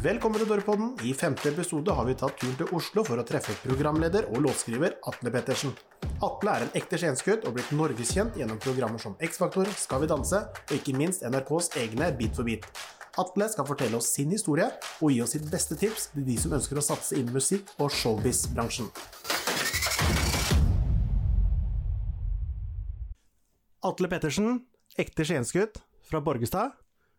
Velkommen til Dorpodden. I femte episode har vi tatt turen til Oslo for å treffe programleder og låtskriver Atle Pettersen. Atle er en ekte skienskutt og blitt norgeskjent gjennom programmer som X-Faktor, Skal vi danse og ikke minst NRKs egne Bit for bit. Atle skal fortelle oss sin historie og gi oss sitt beste tips til de som ønsker å satse innen musikk- og showbiz-bransjen. Atle Pettersen, ekte skienskutt fra Borgestad,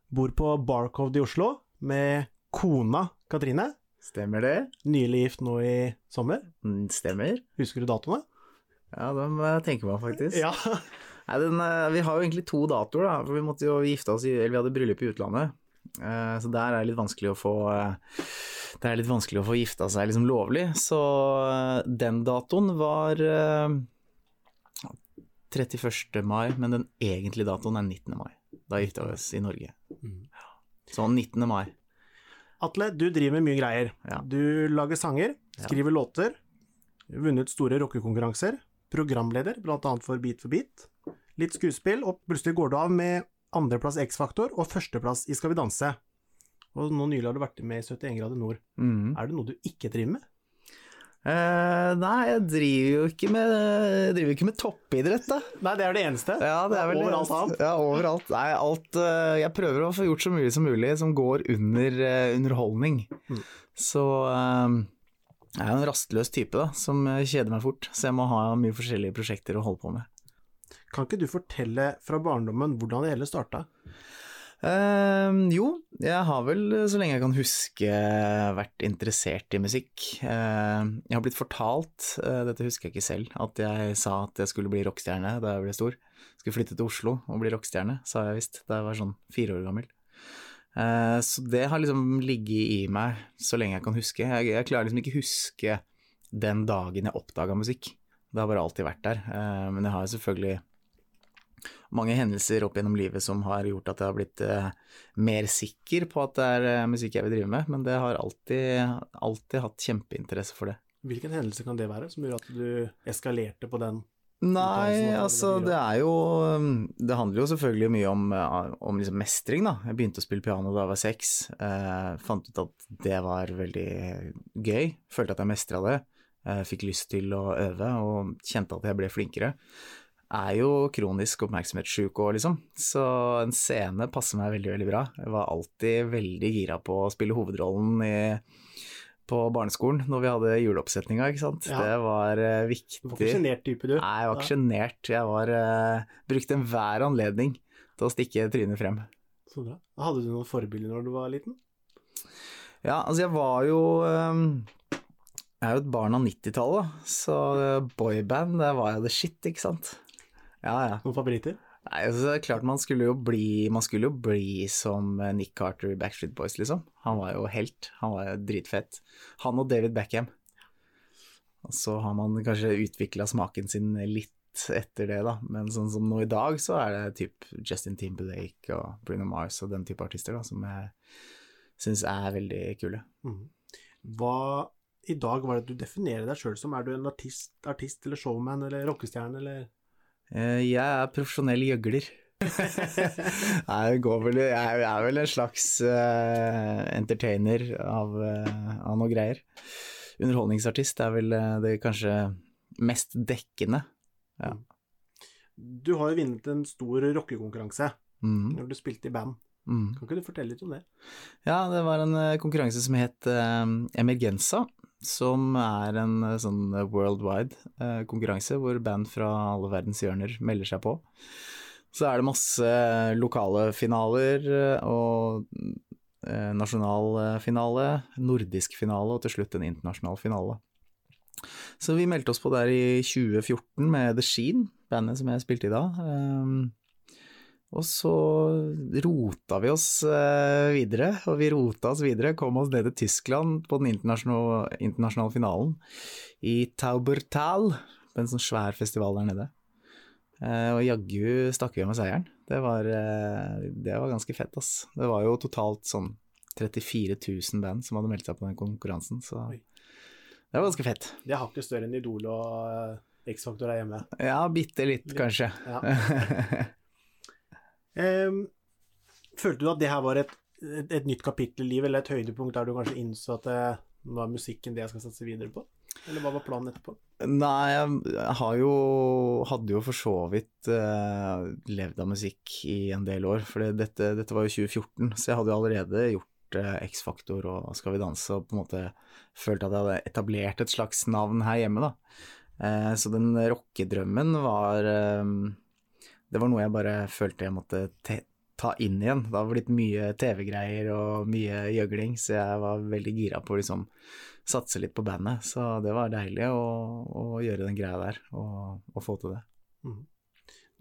bor på Barcode i Oslo med kona Katrine. Stemmer det? Nylig gift nå i sommer. Mm, Stemmer. Husker du datoene? Ja, det må jeg tenke meg, faktisk. Ja. Nei, den, eh, vi har jo egentlig to datoer, da, for vi måtte jo gifte oss i Eller vi hadde bryllup i utlandet. Eh, Så der er det litt vanskelig å få eh, Det er litt vanskelig å få gifta seg liksom lovlig, så den datoen var eh, 31. mai, men den egentlige datoen er 19. mai. Da gifta vi oss i Norge. Så 19. mai. Atle, du driver med mye greier. Ja. Du lager sanger, skriver låter, vunnet store rockekonkurranser, programleder, bl.a. for Beat for beat, litt skuespill, og plutselig går du av med andreplass X-Faktor og førsteplass i Skal vi danse. Og nå nylig har du vært med i 71 grader nord. Mm. Er det noe du ikke driver med? Eh, nei, jeg driver jo ikke med, driver ikke med toppidrett, da. Nei, det er det eneste. Ja, det er vel Overalt annet. Ja, overalt. Nei, alt uh, Jeg prøver å få gjort så mye som mulig som går under uh, underholdning. Mm. Så jeg er jo en rastløs type, da, som kjeder meg fort. Så jeg må ha mye forskjellige prosjekter å holde på med. Kan ikke du fortelle fra barndommen hvordan det hele starta? Eh, jo, jeg har vel, så lenge jeg kan huske, vært interessert i musikk. Uh, jeg har blitt fortalt, uh, dette husker jeg ikke selv, at jeg sa at jeg skulle bli rockestjerne da jeg ble stor. Skulle flytte til Oslo og bli rockestjerne, sa jeg visst da jeg var sånn fire år gammel. Eh, så det har liksom ligget i meg så lenge jeg kan huske. Jeg, jeg klarer liksom ikke huske den dagen jeg oppdaga musikk. Det har bare alltid vært der. Eh, men jeg har selvfølgelig mange hendelser opp gjennom livet som har gjort at jeg har blitt eh, mer sikker på at det er eh, musikk jeg vil drive med, men det har alltid, alltid hatt kjempeinteresse for det. Hvilken hendelse kan det være som gjorde at du eskalerte på den? Nei, altså det er jo um, Det handler jo selvfølgelig mye om, eh, om liksom mestring, da. Jeg begynte å spille piano da jeg var seks. Eh, fant ut at det var veldig gøy. Følte at jeg mestra det. Eh, fikk lyst til å øve og kjente at jeg ble flinkere. Er jo kronisk oppmerksomhetssjuk òg, liksom. Så en scene passer meg veldig, veldig bra. Jeg var alltid veldig gira på å spille hovedrollen i på barneskolen når vi hadde juleoppsetninga, ikke sant. Ja. Det var uh, viktig. Du var ikke sjenert type, du? Nei, jeg var ikke sjenert. Jeg var uh, brukte enhver anledning til å stikke trynet frem. Så bra. Hadde du noen forbilder når du var liten? Ja, altså jeg var jo um, Jeg er jo et barn av 90-tallet, så uh, boyband, det var jo the shit, ikke sant. Ja, ja. Noen favoritter? Nei, altså, det er klart man skulle jo bli Man skulle jo bli som eh, Nick Carter i Backstreet Boys, liksom. Han var jo helt. Han var jo dritfett. Han og David Beckham. Og så har man kanskje utvikla smaken sin litt etter det, da. Men sånn som nå i dag, så er det typ Justin Timberlake og Bruno Mars og den type artister da, som jeg syns er veldig kule. Hva i dag var det du definerer deg sjøl som? Er du en artist, artist eller showman eller rockestjerne eller Jeg er profesjonell gjøgler. Nei, det går vel Jeg er- vel en slags uh, entertainer av, uh, av noe greier. Underholdningsartist er vel eh, det kanskje mest dekkende. Ja. Du har jo vunnet en stor rockekonkurranse Mm, når du spilte i band. mm. Kan ikke du fortelle litt om det? ja, det var en eh, konkurranse som het eh, Emergenza, som er en eh, sånn worldwide eh, konkurranse hvor band fra alle verdens hjørner melder seg på. Så er det masse lokale finaler eh, og eh, nasjonal eh, finale, nordisk finale og til slutt en internasjonal finale. Så vi meldte oss på der i 2014 med The Sheen, bandet som jeg spilte i da. Um, og så rota vi oss eh, videre, og vi rota oss videre, kom oss ned til Tyskland på den internasjonale, internasjonale finalen i Taubertal, på en sånn svær festival der nede. Eh, og jaggu stakk vi av med seieren. Det var, eh, det var ganske fett, ass. Det var jo totalt sånn 34 000 band som hadde meldt seg på den konkurransen, så Oi. det var ganske fett. Det har ikke større enn Idol og X-Faktor er hjemme. Ja, bitte litt, kanskje. Ja. Em, følte du at det her var et et, et nytt kapittel i livet, eller et høydepunkt der du kanskje innså at det, nå er musikken det jeg skal satse videre på? Eller hva var planen etterpå? Nei, jeg har jo Hadde jo for så vidt eh, levd av musikk i en del år, for dette, dette, var jo 2014, så jeg hadde jo allerede gjort eh, X-Faktor og Skal vi danse, og på en måte følte at jeg hadde etablert et slags navn her hjemme, da. Eh, så den rockedrømmen var Det var noe jeg bare følte jeg måtte ta inn igjen. Det har blitt mye TV-greier og mye gjøgling, så jeg var veldig gira på å liksom satse litt på bandet. Så det var deilig å, å gjøre den greia der, og, og få til det. Mm.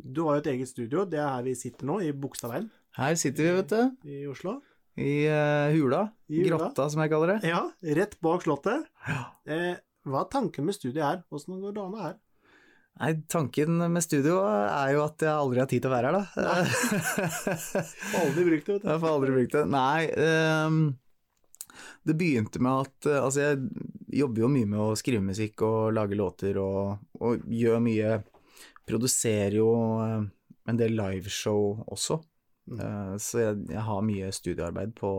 Du har jo et eget studio, det er her vi sitter nå, i Bogstadveien. Her sitter vi, vet du. I Oslo. I uh, hula. I. Grotta, som jeg kaller det. Ja, rett bak Slottet. Ja. Eh, hva er tanken med studiet her? Åssen går dagene her? Nei, tanken med studio er jo at jeg aldri har tid til å være her, da. aldri brukt det, vet du. Jeg får aldri brukt det. Nei, um, det begynte med at eh, Altså, jeg jobber jo mye med å skrive musikk og lage låter og, og gjør mye Produserer jo eh, en del liveshow også. Mm. Uh, så jeg, jeg, har mye studiearbeid på,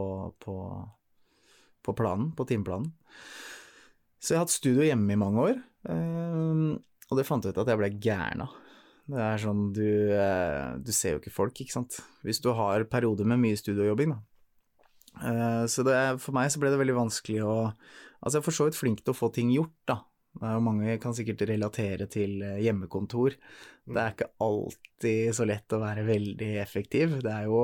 på, på, planen, på timeplanen. Så jeg har hatt studio hjemme i mange år, uh, og det fant jeg ut at jeg ble gæren av. Det er sånn du, uh, du ser jo ikke folk, ikke sant. Hvis du har perioder med mye studiojobbing, da, Eh, så det, for meg så ble det veldig vanskelig å Altså, jeg er for så vidt flink til å få ting gjort, da. Mange kan sikkert relatere til eh, hjemmekontor. Det er ikke alltid så lett å være veldig effektiv. Det er jo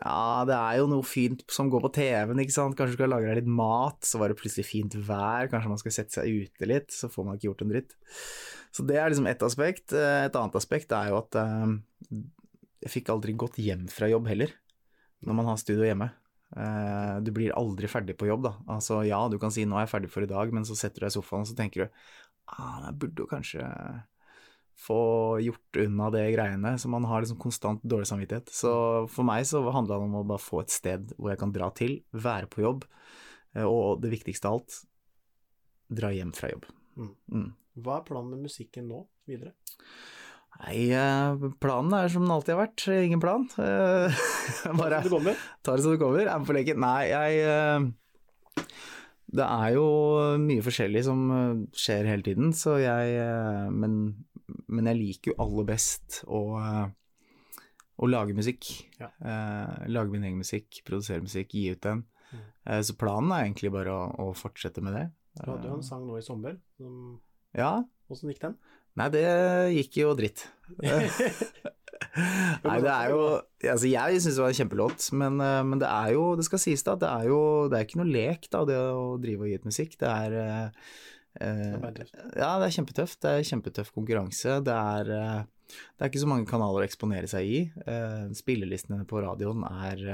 Ja, det er jo noe fint som går på TV-en, ikke sant. Kanskje du skal lage deg litt mat, så var det plutselig fint vær. Kanskje man skal sette seg ute litt, så får man ikke gjort en dritt. Så det er liksom ett aspekt. Eh, et annet aspekt er jo at jeg fikk aldri gått hjem fra jobb heller når man har studio hjemme. Eh, du blir aldri ferdig på jobb, da. Altså ja, du kan si 'nå er jeg ferdig for i dag', men så setter du deg i sofaen og så tenker du ah, jeg burde jo kanskje få gjort unna det greiene. Så man har liksom konstant dårlig samvittighet. Så for meg så handla det om å bare få et sted hvor jeg kan dra til, være på jobb, eh, og det viktigste av alt, dra hjem fra jobb. Mm. Mm. Hva er planen med musikken nå, videre? Nei, eh, planen er som den alltid har vært. Ingen plan. Bare tar det som det kommer. Er med på leken. Nei, jeg eh, Det er jo mye forskjellig som skjer hele tiden, så jeg Men, men jeg liker jo aller best å, å lage musikk. Ja. Lage min egen musikk, produsere musikk, gi ut den. Mm. Så planen er egentlig bare å, å fortsette med det. Du hadde jo en sang nå i sommer. Som... Ja. Åssen gikk den? Nei, det gikk jo dritt. Nei, det er jo Altså, jeg syns det var en kjempelåt, men, eh, men, det er jo Det skal sies, da, det er jo Det er ikke noe lek, da, det å drive og gi ut musikk. Det er eh, Ja, det er kjempetøft. Det er kjempetøff konkurranse. Det er eh, det er ikke så mange kanaler å eksponere seg i. Eh, spillelistene på radioen er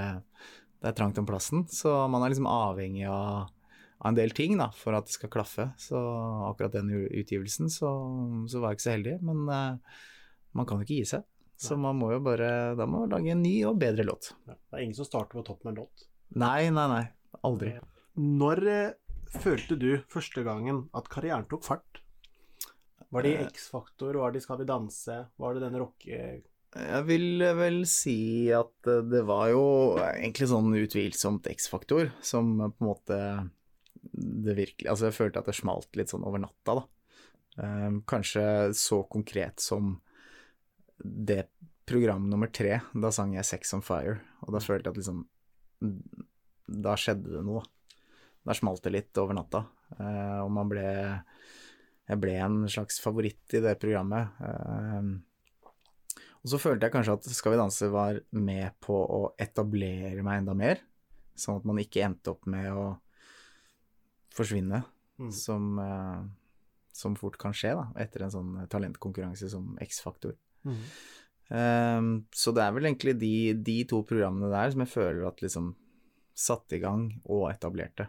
Det er trangt om plassen, så man er liksom avhengig av av en del ting da, for at det skal klaffe. Så akkurat den utgivelsen så, så var jeg ikke så heldig, men man kan jo ikke gi seg. Så man må jo bare Da må man lage en ny og bedre låt. Ja, det er ingen som starter på topp med en låt? Nei, nei, nei. Aldri. Når følte du første gangen at karrieren tok fart? Var det eh. X-Faktor, var det Skal vi danse, var det den rocke... Jeg vil vel si at det var jo egentlig sånn utvilsomt X-Faktor som på en måte det virkelig Altså, jeg følte at det smalt litt sånn over natta, da. Kanskje så konkret som det program nummer tre. Da sang jeg 'Sex on Fire', og da følte jeg at liksom Da skjedde det noe. Da smalt det litt over natta, uh, og man ble Jeg ble en slags favoritt i det programmet. Uh, og så følte jeg kanskje at Skal vi danse var med på å etablere meg enda mer, sånn at man ikke endte opp med å forsvinne, mm. som, uh, som, fort kan skje da, etter en sånn talentkonkurranse som X-Faktor. Mm. Um, så det er vel egentlig de, de, to programmene der som jeg føler at liksom satte i gang og etablerte.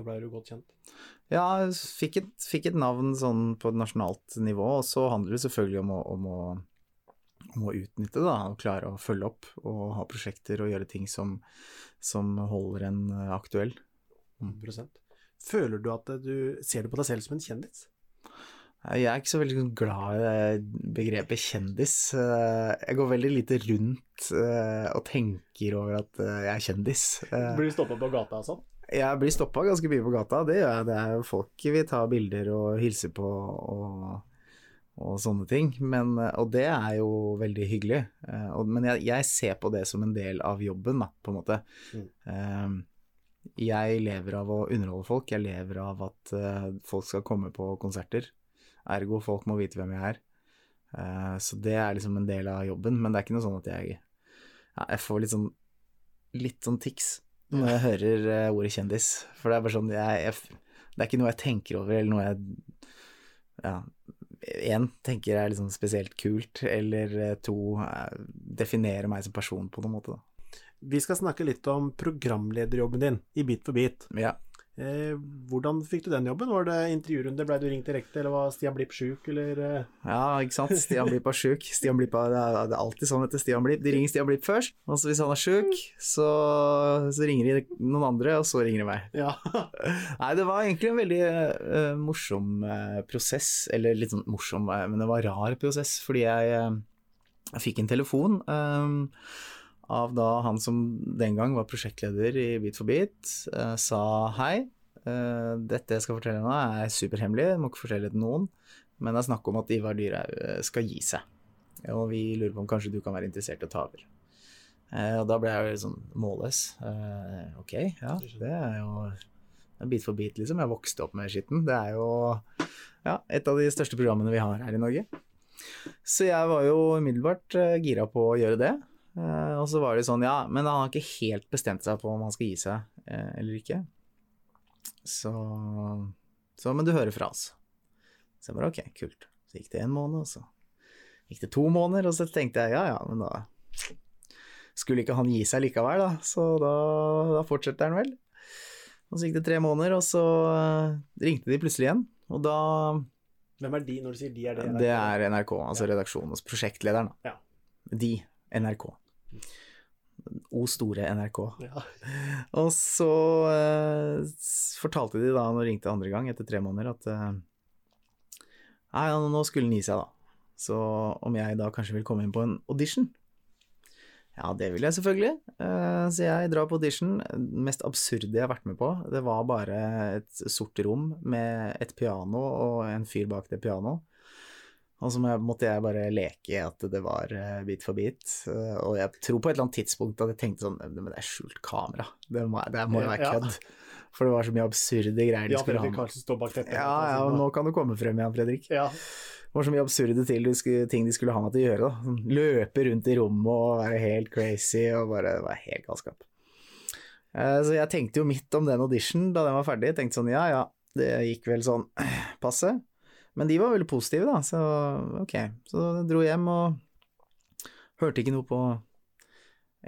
Da ble du godt kjent? Ja, fikk et, fikk et navn sånn på et nasjonalt nivå, og så handler det selvfølgelig om å, om å, om å utnytte det, og klare å følge opp og ha prosjekter og gjøre ting som, som holder en aktuell. Mm. Føler du at du ser du på deg selv som en kjendis? Jeg er ikke så veldig sånn glad i begrepet kjendis. Eh, Jeg går veldig lite rundt eh, og tenker over at eh, jeg er kjendis. Du Blir du stoppa på gata og sånn? Jeg blir stoppa ganske mye på gata, det gjør jeg. Det er jo folk vi tar bilder og hilser på og, og sånne ting. Men, og det er jo veldig hyggelig. Eh, men jeg, jeg ser på det som en del av jobben, da, på en måte. Mm. Eh, jeg lever av å underholde folk. Jeg lever av at eh, folk skal komme på konserter. Ergo folk må vite hvem jeg er. Eh, så det er liksom en del av jobben. Men det er ikke noe sånn at jeg Jeg får litt sånn litt sånn tics når jeg hører eh, ordet kjendis. For det er bare sånn jeg, jeg, Det er ikke noe jeg tenker over, eller noe jeg Ja, én tenker er liksom spesielt kult, eller eh, to eh, definerer meg som person på noen måte, da. Vi skal snakke litt om programlederjobben din i Bit for bit. Ja. Eh, hvordan fikk du den jobben? Var det intervjurunde, blei du ringt direkte, eller var Stian Blipp sjuk, eller eh? Ja, ikke sant. Stian Blipp er sjuk. Stian Blipp er, det er alltid sånn etter Stian Blipp. De ringer Stian Blipp først, og så hvis han er sjuk, så, så ringer de noen andre, og så ringer de meg. Ja. Nei, det var egentlig en veldig uh, morsom uh, prosess, eller litt sånn morsom, uh, men det var rar prosess, fordi jeg, jeg fikk en telefon eh, av da han som den gang var prosjektleder i Bit for bit, eh, sa hei, eh, dette jeg skal fortelle nå er superhemmelig, må ikke fortelle det til noen, men det er snakk om at Ivar Dyrhaug eh, skal gi seg, og vi lurer på om kanskje du kan være interessert i å ta over. Eh, og da ble jeg jo litt sånn målløs. Eh, ok, ja, det er jo bit for bit, liksom. Jeg vokste opp med skitten. Det er jo ja, et av de største programmene vi har her i Norge. Så jeg var jo umiddelbart eh, gira på å gjøre det. Eh, og så var det sånn, ja, men han har ikke helt bestemt seg på om han skal gi seg eh, eller ikke. Så, så Men du hører fra oss. Så jeg bare ok, kult. Så gikk det en måned, og så gikk det to måneder, og så tenkte jeg ja ja, men da skulle ikke han gi seg likevel, da, så da, da fortsetter han vel. Og så gikk det tre måneder, og så eh, ringte de plutselig igjen, og da Hvem er de, når du sier de, er det? Det er NRK, altså redaksjonen hos prosjektlederen. Ja. De, NRK. O store NRK. Ja. Og så eh, fortalte de da, når de ringte andre gang, etter tre måneder, at eh, Nei, nå skulle den gi seg, da. Så om jeg da kanskje vil komme inn på en audition? Ja, det vil jeg selvfølgelig. Eh, så jeg drar på audition. Det mest absurde jeg har vært med på, det var bare et sort rom med et piano og en fyr bak det pianoet. Og så måtte jeg bare leke at det var eh, bit for bit. Eh, Og jeg tror på et eller annet tidspunkt at jeg tenkte sånn Men det er skjult kamera. Det må, det må jo være Ja. kødd. For det var så mye absurde greier de Ja, skulle ha Fredrik med. Karlsen står bak dette. Ja, ja, og nå kan du komme frem igjen, Fredrik. Ja. Det var så mye absurde til, skulle, ting de skulle ha meg til å gjøre. Da. Sånn, Løpe rundt i rommet og være helt crazy og bare det var helt galskap. Eh, Så jeg tenkte jo midt om den audition da den var ferdig, tenkte sånn ja ja, det gikk vel sånn passe. Men de var veldig positive, da, så ok. Så jeg dro hjem og hørte ikke noe på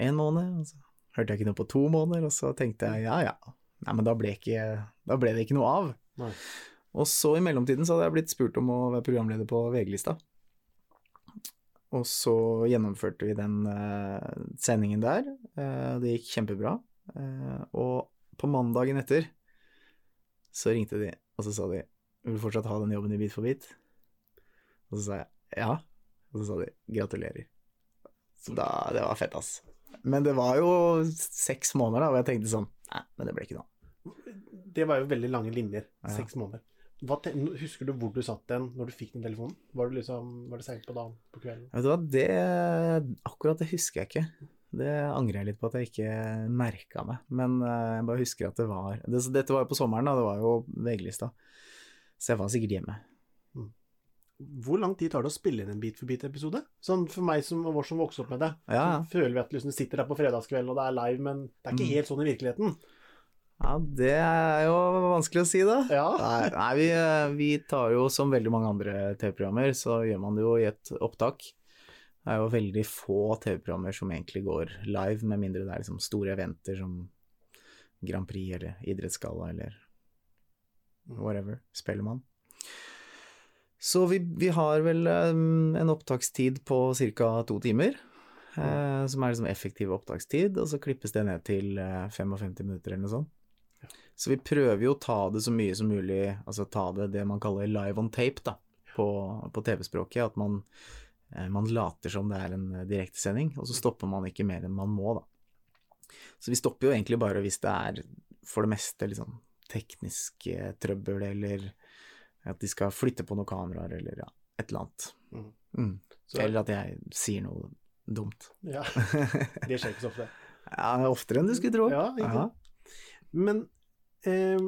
en måned, og så hørte jeg ikke noe på to måneder, og så tenkte jeg ja ja. Nei, men da ble, ikke, da ble det ikke noe av. Nei. Og så i mellomtiden så hadde jeg blitt spurt om å være programleder på VG-lista. Og så gjennomførte vi den uh, sendingen der. Uh, det gikk kjempebra. Uh, og på mandagen etter så ringte de, og så sa de vil du fortsatt ha den jobben i Bit for bit? Og så sa jeg ja. Og så sa de gratulerer. Så da, det var fett, ass. Men det var jo seks måneder da, og jeg tenkte sånn Nei, men det ble ikke noe. Det var jo veldig lange linjer. Ja. Seks måneder. Husker du hvor du satt den når du fikk den telefonen? Var det liksom, var det seint på dagen? På kvelden? Vet du hva, det Akkurat det husker jeg ikke. Det angrer jeg litt på at jeg ikke merka meg, men eh, jeg bare husker at det var det, Dette var jo på sommeren, da, det var jo VG-lista, så jeg var sikkert hjemme. Hvor lang tid tar det å spille inn en Bit for bit-episode? Sånn for meg som, vår som vokste opp med det, Ja, føler vi at liksom, du sitter der på fredagskvelden og det er live, men det er ikke Mm. helt sånn i virkeligheten. ja, det er jo vanskelig å si, da. Ja. Nei, nei vi, eh, vi tar jo, som veldig mange andre TV-programmer, så gjør man det jo i et opptak. Det er jo veldig få TV-programmer som egentlig går live, med mindre det er liksom store eventer som Grand Prix eller Idrettsgalla eller whatever, Spellemann. Så vi, vi har vel um, en opptakstid på ca. to timer, eh, som er liksom effektiv opptakstid, og så klippes det ned til eh, 55 minutter eller noe sånt. Så vi prøver jo å ta det så mye som mulig, altså ta det det man kaller live on tape, da. på, på TV-språket. At man, eh, man later som det er en eh, direktesending, og så stopper man ikke mer enn man må, da. Så vi stopper jo egentlig bare hvis det er for det meste liksom teknisk eh, trøbbel, eller at de skal flytte på noen kameraer, eller ja, et eller annet. Mm. Mm. Så- Eller at jeg sier noe dumt. Ja, det skjer ikke så ofte. Ja, oftere enn du skulle tro. Ja, ikke Men Men eh,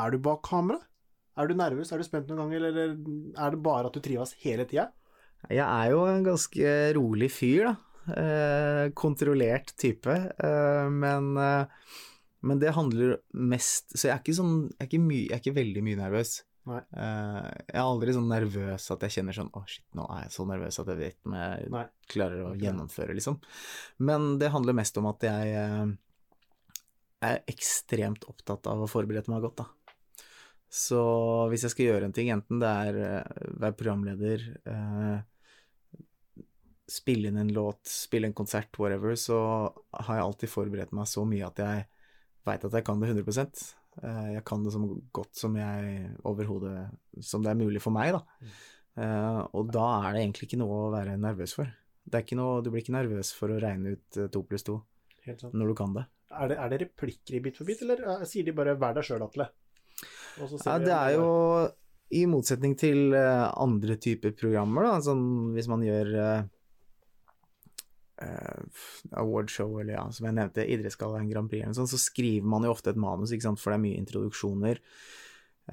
er du bak kamera? Er du nervøs, er du spent noen ganger, eller er det bare at du trives hele tida? Jeg er jo en ganske rolig fyr, da. Eh, kontrollert type. Eh, men, eh, men det handler mest Så jeg er ikke sånn Jeg er ikke, my, jeg er ikke veldig mye nervøs. Eh, jeg er aldri sånn nervøs at jeg kjenner sånn Å, shit, nå er jeg så nervøs at jeg vet om jeg Nei. klarer å gjennomføre, liksom. Men det handler mest om at jeg uh, er ekstremt opptatt av å forberede meg godt, da. Så hvis jeg skal gjøre en ting, enten det er uh, være programleder, spille inn en låt, spille en konsert, whatever, så har jeg alltid forberedt meg så mye at jeg veit at jeg kan det 100 Eh, Jeg kan det så godt som jeg overhodet Som det er mulig for meg, da. Eh, og da er det egentlig ikke noe å være nervøs for. Det er ikke noe, du blir ikke nervøs for å regne ut eh, to pluss to når du kan det. Er det, er det replikker i Bit for bit, eller sier de bare 'vær deg sjøl', Atle? Ja, det er jo i motsetning til andre typer programmer, da, sånn hvis man gjør awardshow eller ja, som jeg nevnte, Idrettsgallaen Grand Prix eller sånt, så skriver man jo ofte et manus, ikke sant, for det er mye introduksjoner.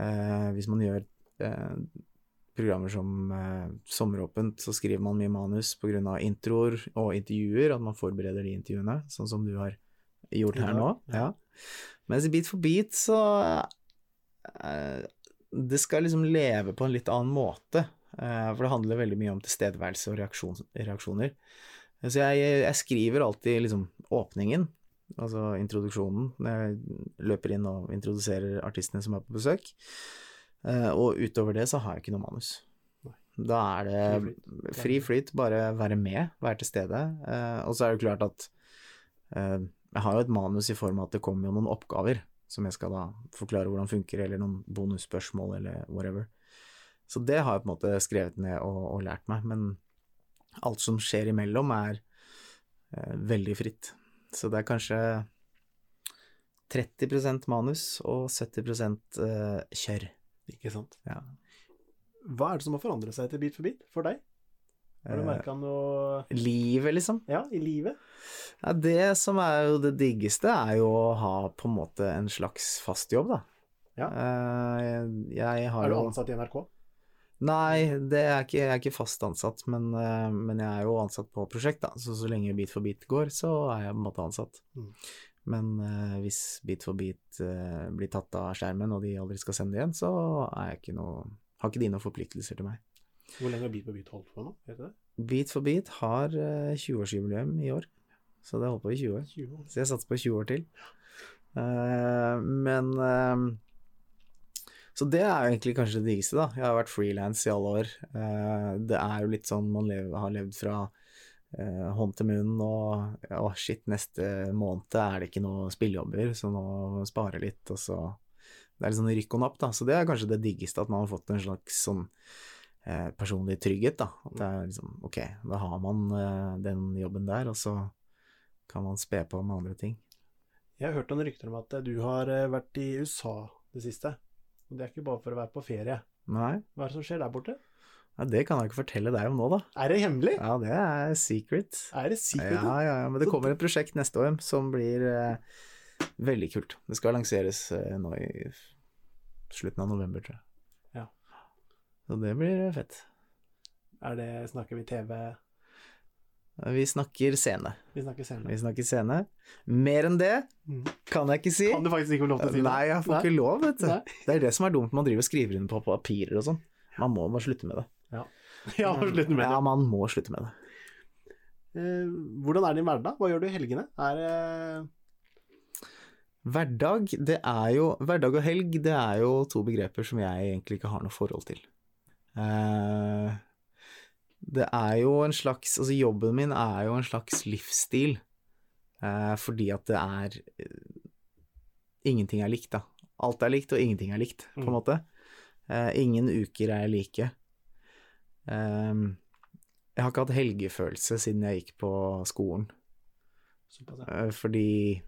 Eh, hvis man gjør eh, programmer som eh, Sommeråpent, så skriver man mye manus pga. introer og intervjuer, at man forbereder de intervjuene, sånn som du har gjort her nå. Ja. Mens Beat for beat så eh, Det skal liksom leve på en litt annen måte. eh, for det handler veldig mye om tilstedeværelse og reaksjon, reaksjoner. Så jeg, jeg skriver alltid liksom åpningen, altså introduksjonen, når jeg løper inn og introduserer artistene som er på besøk. Eh, og utover det så har jeg ikke noe manus. Da er det Fri flyt. fri flyt, bare være med, være til stede. Eh, og så er det klart at eh, jeg har jo et manus i form av at det kommer jo noen oppgaver som jeg skal da forklare hvordan funker, eller noen bonusspørsmål eller whatever. Så det har jeg på en måte skrevet ned og, og lært meg, men alt som skjer imellom er eh, veldig fritt. Så det er kanskje 30% manus og 70 eh, kjør. Ikke sant. Ja. Hva er det som har forandret seg til Bit for bit for deg? Har du Eh, merka noe livet, liksom. ja, i livet? Ja, det som er jo det diggeste, er jo å ha på en måte en slags fast jobb, da. Ja. Eh, jeg, jeg har Er du ansatt i NRK? Nei, det er ikke, jeg er ikke fast ansatt, men, eh, men jeg er jo ansatt på prosjekt, da. Så så lenge Beat for beat går, så er jeg på en måte ansatt. Mm. Men uh, hvis Beat for beat uh, blir tatt av skjermen, og de aldri skal sende det igjen, så jeg ikke noe, har ikke de noen forpliktelser til meg. Hvor lenge har Bit for bit holdt på nå? Vet du det? Beat for beat har uh, 20-årsjubileum i år, så det holder holdt på i 20 år. 20 år. Så jeg satser på 20 år til. Men Så det er jo egentlig kanskje det diggeste, da. Jeg har vært frilans i alle år. Eh, det er jo litt sånn man lever, har levd fra eh, hånd til munn og Å, shit, neste måned er det ikke noe spillejobber, så nå sparer jeg litt, og så Det er litt sånn rykk og napp, da. Så det er kanskje det diggeste, at man har fått en slags sånn eh, personlig trygghet, da. At det er liksom Ok, da har man den jobben der, og så kan man spe på med andre ting. Jeg har hørt noen rykter om at du har vært i USA det siste. Og det er ikke bare for å være på ferie. Nei, Hva er det som skjer der borte? ja, det kan jeg ikke fortelle deg om nå, da. Er det hemmelig? Ja, det er secret. Er det secret? Ja, ja, ja, men det kommer et prosjekt neste år som blir eh, veldig kult. Det skal lanseres eh, nå i slutten av november, tror jeg. Ja. Så det blir eh, fett. Er det, snakker vi TV? Vi snakker scene. Vi snakker scene. Vi snakker scene. Mer enn det Mhm. kan jeg ikke si. Kan du faktisk ikke få lov til å si det? Nei, jeg får ikke lov, vet du. Nei. Det er det som er dumt, man driver og skriver inn på papirer og sånn. Man må bare slutte med det. Ja, må slutte med det. Ja, man må slutte med det. Eh, hvordan er din hverdag? Hva gjør du i helgene? Er det Hverdag, det er jo Hverdag og helg, det er jo to begreper som jeg egentlig ikke har noe forhold til. Eh, det er jo en slags Altså, jobben min er jo en slags livsstil, eh, fordi at det er eh, Ingenting er likt, da. Alt er likt, og ingenting er likt, på en Mm. måte. Eh, ingen uker er like. Eh, jeg har ikke hatt helgefølelse siden jeg gikk på skolen, Eh, fordi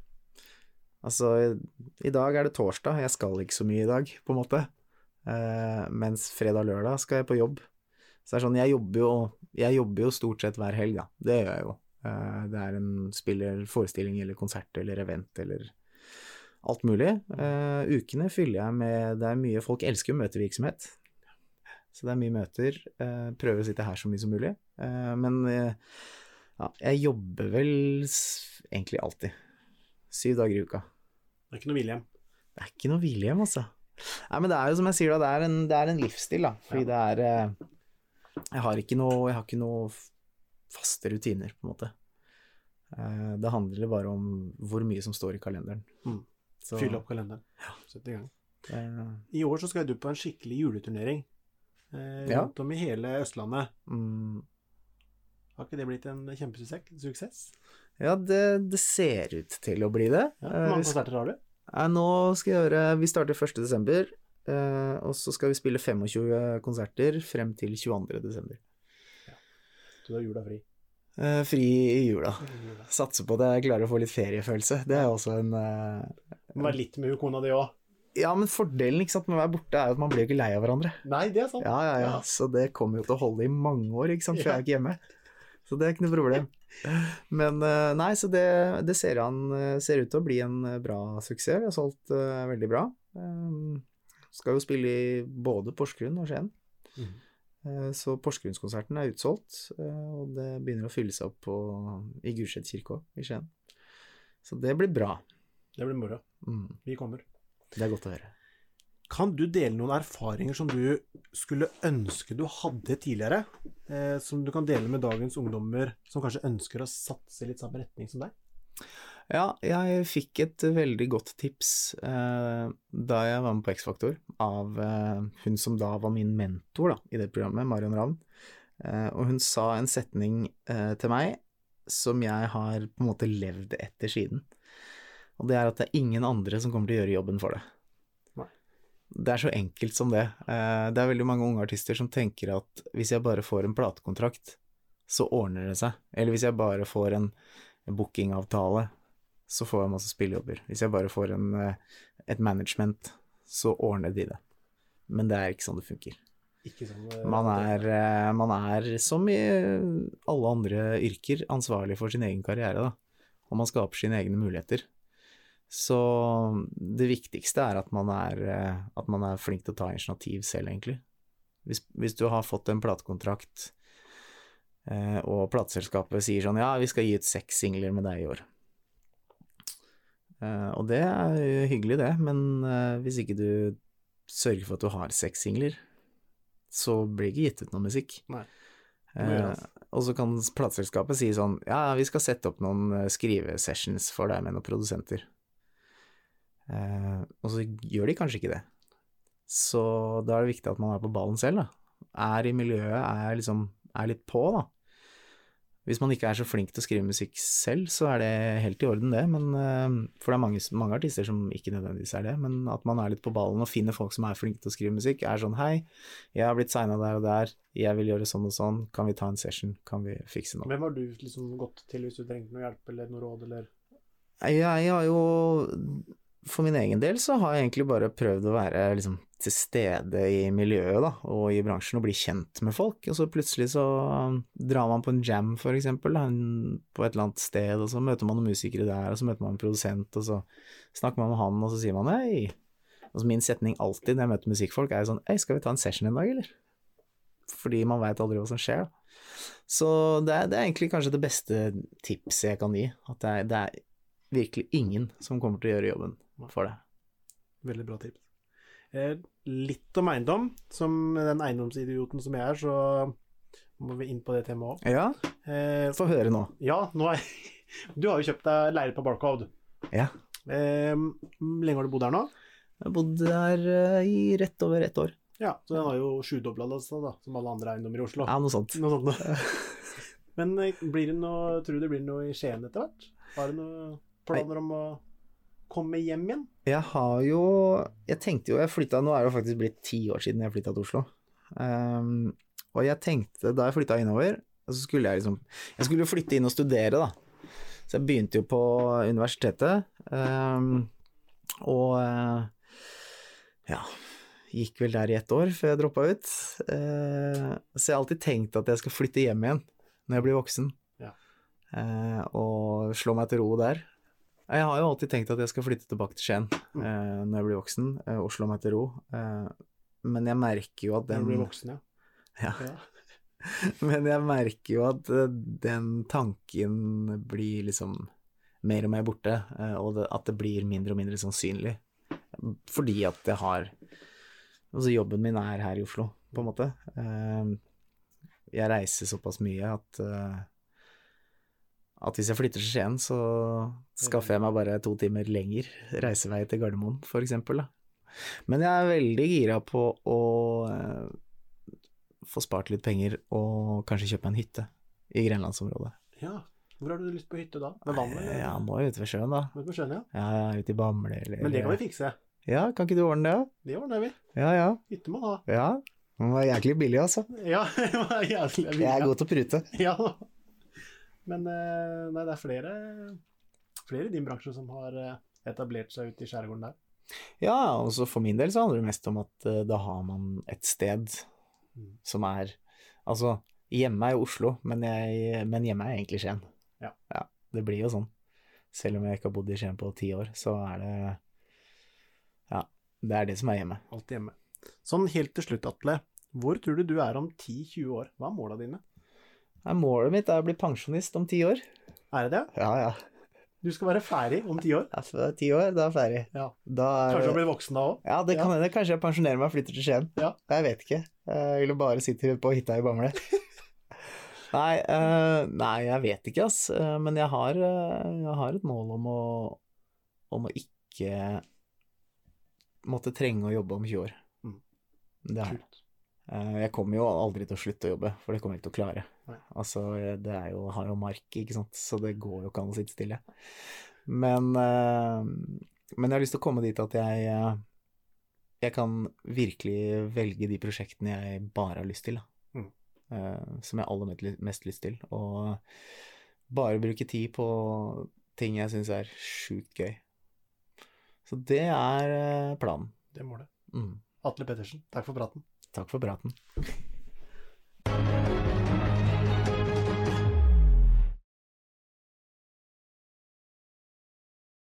Altså, i, dag er det torsdag, jeg skal ikke så mye i dag, på en måte. Eh, mens fredag-lørdag skal jeg på jobb. Så det er sånn, jeg jobber jo, jeg jobber jo stort sett hver helg, da. Det gjør jeg jo. Eh, det er en spiller forestilling eller konsert eller event eller alt mulig. Uh, ukene fyller jeg med Det er mye Folk elsker møtevirksomhet. Så det er mye møter. Uh, prøver å sitte her så mye som mulig. Uh, men ja, jeg jobber vel egentlig alltid. Syv dager i uka. Det er ikke noe hvilehjem? Det er ikke noe hvilehjem, altså. Nei, men det er jo som jeg sier, da, det er en, det er en livsstil, da. Fordi det er Jeg har ikke noe Jeg har ikke noe faste rutiner, på en måte. Eh, det handler bare om hvor mye som står i kalenderen. Mm. Så, Fylle opp kalenderen. Sett i gang. eh, I år så skal du på en skikkelig juleturnering. Eh, Ja. rundt om i hele Østlandet. mm, Har ikke det blitt en kjempesuksess? Ja, det, det ser ut til å bli det. Ja, Eh, Hvor mange konserter har du? Nå skal jeg gjøre Vi starter 1. eh, og så skal vi spille 25 konserter frem til 22. Ja. Du har jula fri. Uh, fri i jula. Satser på det jeg klarer å få litt feriefølelse. Det er også en uh, må være litt med kona di òg. Ja, men fordelen ikke sant, med å være borte er jo at man blir jo ikke lei av hverandre. Nei, det er sant. Ja, ja, ja. Ja. Så det kommer jo til å holde i mange år, ikke sant, for jeg er ikke hjemme. Så det er ikke noe problem. Men nei, så det, det ser, han, eh, ser ut til å bli en bra suksess. Vi har solgt veldig bra. Um, skal jo spille i både Porsgrunn og Skien. Eh, Så Porsgrunnskonserten er utsolgt, eh, og det begynner å fylle seg opp på, i Gulset kirke òg, i Skien. Så det blir bra. Det blir moro. Mm, Vi kommer. det er godt å høre. Kan du dele noen erfaringer som du skulle ønske du hadde tidligere? Eh, som du kan dele med dagens ungdommer som kanskje ønsker å satse litt samme retning som deg? Ja, jeg fikk et veldig godt tips eh, da jeg var med på X-Faktor, av eh, hun som da var min mentor da, i det programmet, Marion Ravn. Eh, og hun sa en setning eh, til meg som jeg har på en måte levd etter siden. Og det er at det er ingen andre som kommer til å gjøre jobben for deg. Det er så enkelt som det. Eh, det er veldig mange unge artister som tenker at hvis jeg bare får en platekontrakt, så ordner det seg. Eller hvis jeg bare får en bookingavtale, så får jeg masse spillejobber. Hvis jeg bare får en, eh, et management, så ordner de det. Men det er ikke sånn det funker. Sånn eh, Man er, eh, man er, som i alle andre yrker, ansvarlig for sin egen karriere, da. Og man skaper sine egne muligheter. Så det viktigste er at man er, at man er flink til å ta initiativ selv, egentlig. Hvis, hvis du har fått en platekontrakt, og plateselskapet sier sånn ja, vi skal gi ut seks singler med deg i år. Eh, og det er jo hyggelig, det, men eh, hvis ikke du sørger for at du har seks singler, så blir det ikke gitt ut noe musikk. Nei, Eh, og så kan plateselskapet si sånn ja, vi skal sette opp noen eh, skrivesessions for deg med noen produsenter. Eh, og så gjør de kanskje ikke det. Så da er det viktig at man er på ballen selv, da. Er i miljøet, er liksom er litt på, da. Hvis man ikke er så flink til å skrive musikk selv, så er det helt i orden, det. Men, eh, for det er mange, mange artister som ikke nødvendigvis er det. Men at man er litt på ballen og finner folk som er flinke til å skrive musikk, er sånn hei, jeg har blitt signa der og der, jeg vil gjøre sånn og sånn, kan vi ta en session, kan vi fikse noe? Hvem har du liksom gått til hvis du trengte noe hjelp eller noe råd, eller Jeg har jo For min egen del så har jeg egentlig bare prøvd å være liksom til stede i miljøet, da, og i bransjen, og bli kjent med folk. Og så plutselig så um, drar man på en jam, for eksempel, da, på et eller annet sted, og så møter man noen musikere der, og så møter man en produsent, og så snakker man med han, og så sier man hei. Altså min setning alltid når jeg møter musikkfolk, er jo sånn hei, skal vi ta en session en dag, eller? Fordi man veit aldri hva som skjer, da. Så det er, det er egentlig kanskje det beste tipset jeg kan gi. At det er, det er virkelig ingen som kommer til å gjøre jobben for det. Veldig bra tips. Eh, litt om eiendom. Som den eiendomsidioten som jeg er, så må vi inn på det temaet òg. Ja, Eh, få høre nå. ja, nå er Du har jo kjøpt deg leilighet på Barcode. Ja. Eh, lenge har du bodd her nå? Jeg har bodd der eh, i rett over ett år. Ja, så den har jo sjudobla altså, da, som alle andre eiendommer i Oslo. Ja, noe sånt. Noe sånt. Men blir det noe, tror du det blir noe i Skien etter hvert? Har du noen planer om å komme hjem igjen? Jeg har jo Jeg tenkte jo jeg flytta Nå er det jo faktisk blitt ti år siden jeg flytta til Oslo. Um, Og jeg tenkte, da jeg flytta innover, så skulle jeg liksom Jeg skulle jo flytte inn og studere, da. Så jeg begynte jo på universitetet, um, og uh, ja Gikk vel der i ett år før jeg droppa ut. Uh, så jeg har alltid tenkt at jeg skal flytte hjem igjen når jeg blir voksen, Ja. uh, og slå meg til ro der. Jeg har jo alltid tenkt at jeg skal flytte tilbake til Skien Mm. uh, når jeg blir voksen, Eh, og slå meg til ro. Eh, men jeg merker jo at Når du blir voksen, ja. ja. Men jeg merker jo at uh, den tanken blir liksom mer og mer borte, uh, og det, at det blir mindre og mindre sannsynlig. Fordi at jeg har Altså, jobben min er her i Oslo, på en måte. Uh, jeg reiser såpass mye at at hvis jeg flytter til Skien, så skaffer jeg meg bare to timer lenger reisevei til Gardermoen, for eksempel. Da. Men jeg er veldig gira på å eh, få spart litt penger og kanskje kjøpe en hytte i grenlandsområdet. ja. Hvor har du lyst på hytte da? Med vannet? Ja, må jo ute ved sjøen, da. Ute på sjøen, ja. Ja, ja, ute i Bamble eller Men det kan vi fikse. Ja, kan ikke du ordne det? da? Det ordner vi. Ja, ja. Hytte må ha. Ja. Den var jæklig billig, altså. Ja, den var jævlig Jeg er god til å prute. Ja. Men eh, nei, det er flere, flere i din bransje som har eh, etablert seg ute i skjærgården der. Ja, og for min del så handler det mest om at eh, da har man et sted Mm. som er Altså, hjemme er jo Oslo, men, jeg, men hjemme er egentlig Skien. Ja. Det blir jo sånn. Selv om jeg ikke har bodd i Skien på ti år, så er det Ja, det er det som er hjemme. Alltid hjemme. Sånn helt til slutt, Atle. Hvor tror du du er om 10-20 år? Hva er måla dine? Målet mitt er å bli pensjonist om ti år. Er det det? Ja, ja. Du skal være ferdig om ti år? Altså, ti år, da er jeg ferdig. Ja. Da er Kanskje du blir voksen da òg? Ja, det kan hende. Kanskje jeg pensjonerer meg og flytter til Skien. Ja. Jeg vet ikke. Jeg ville bare sitte på hytta i Bamble. nei, uh, nei, jeg vet ikke, ass. Eh, Men jeg har, eh, jeg har et mål om å, om å ikke måtte trenge å jobbe om 20 år. Mm. Det har jeg. Jeg kommer jo aldri til å slutte å jobbe, for det kommer jeg ikke til å klare. Altså, det er jo, har jo mark, ikke sant, så det går jo ikke an å sitte stille. Men, eh, men jeg har lyst til å komme dit at jeg, eh, jeg kan virkelig velge de prosjektene jeg bare har lyst til. Mm. Eh, Som jeg har aller mest- lyst til. Og bare bruke tid på ting jeg syns er sjukt gøy. Så det er planen. Det må det. Mm. Atle Pettersen, takk for praten. Takk for praten.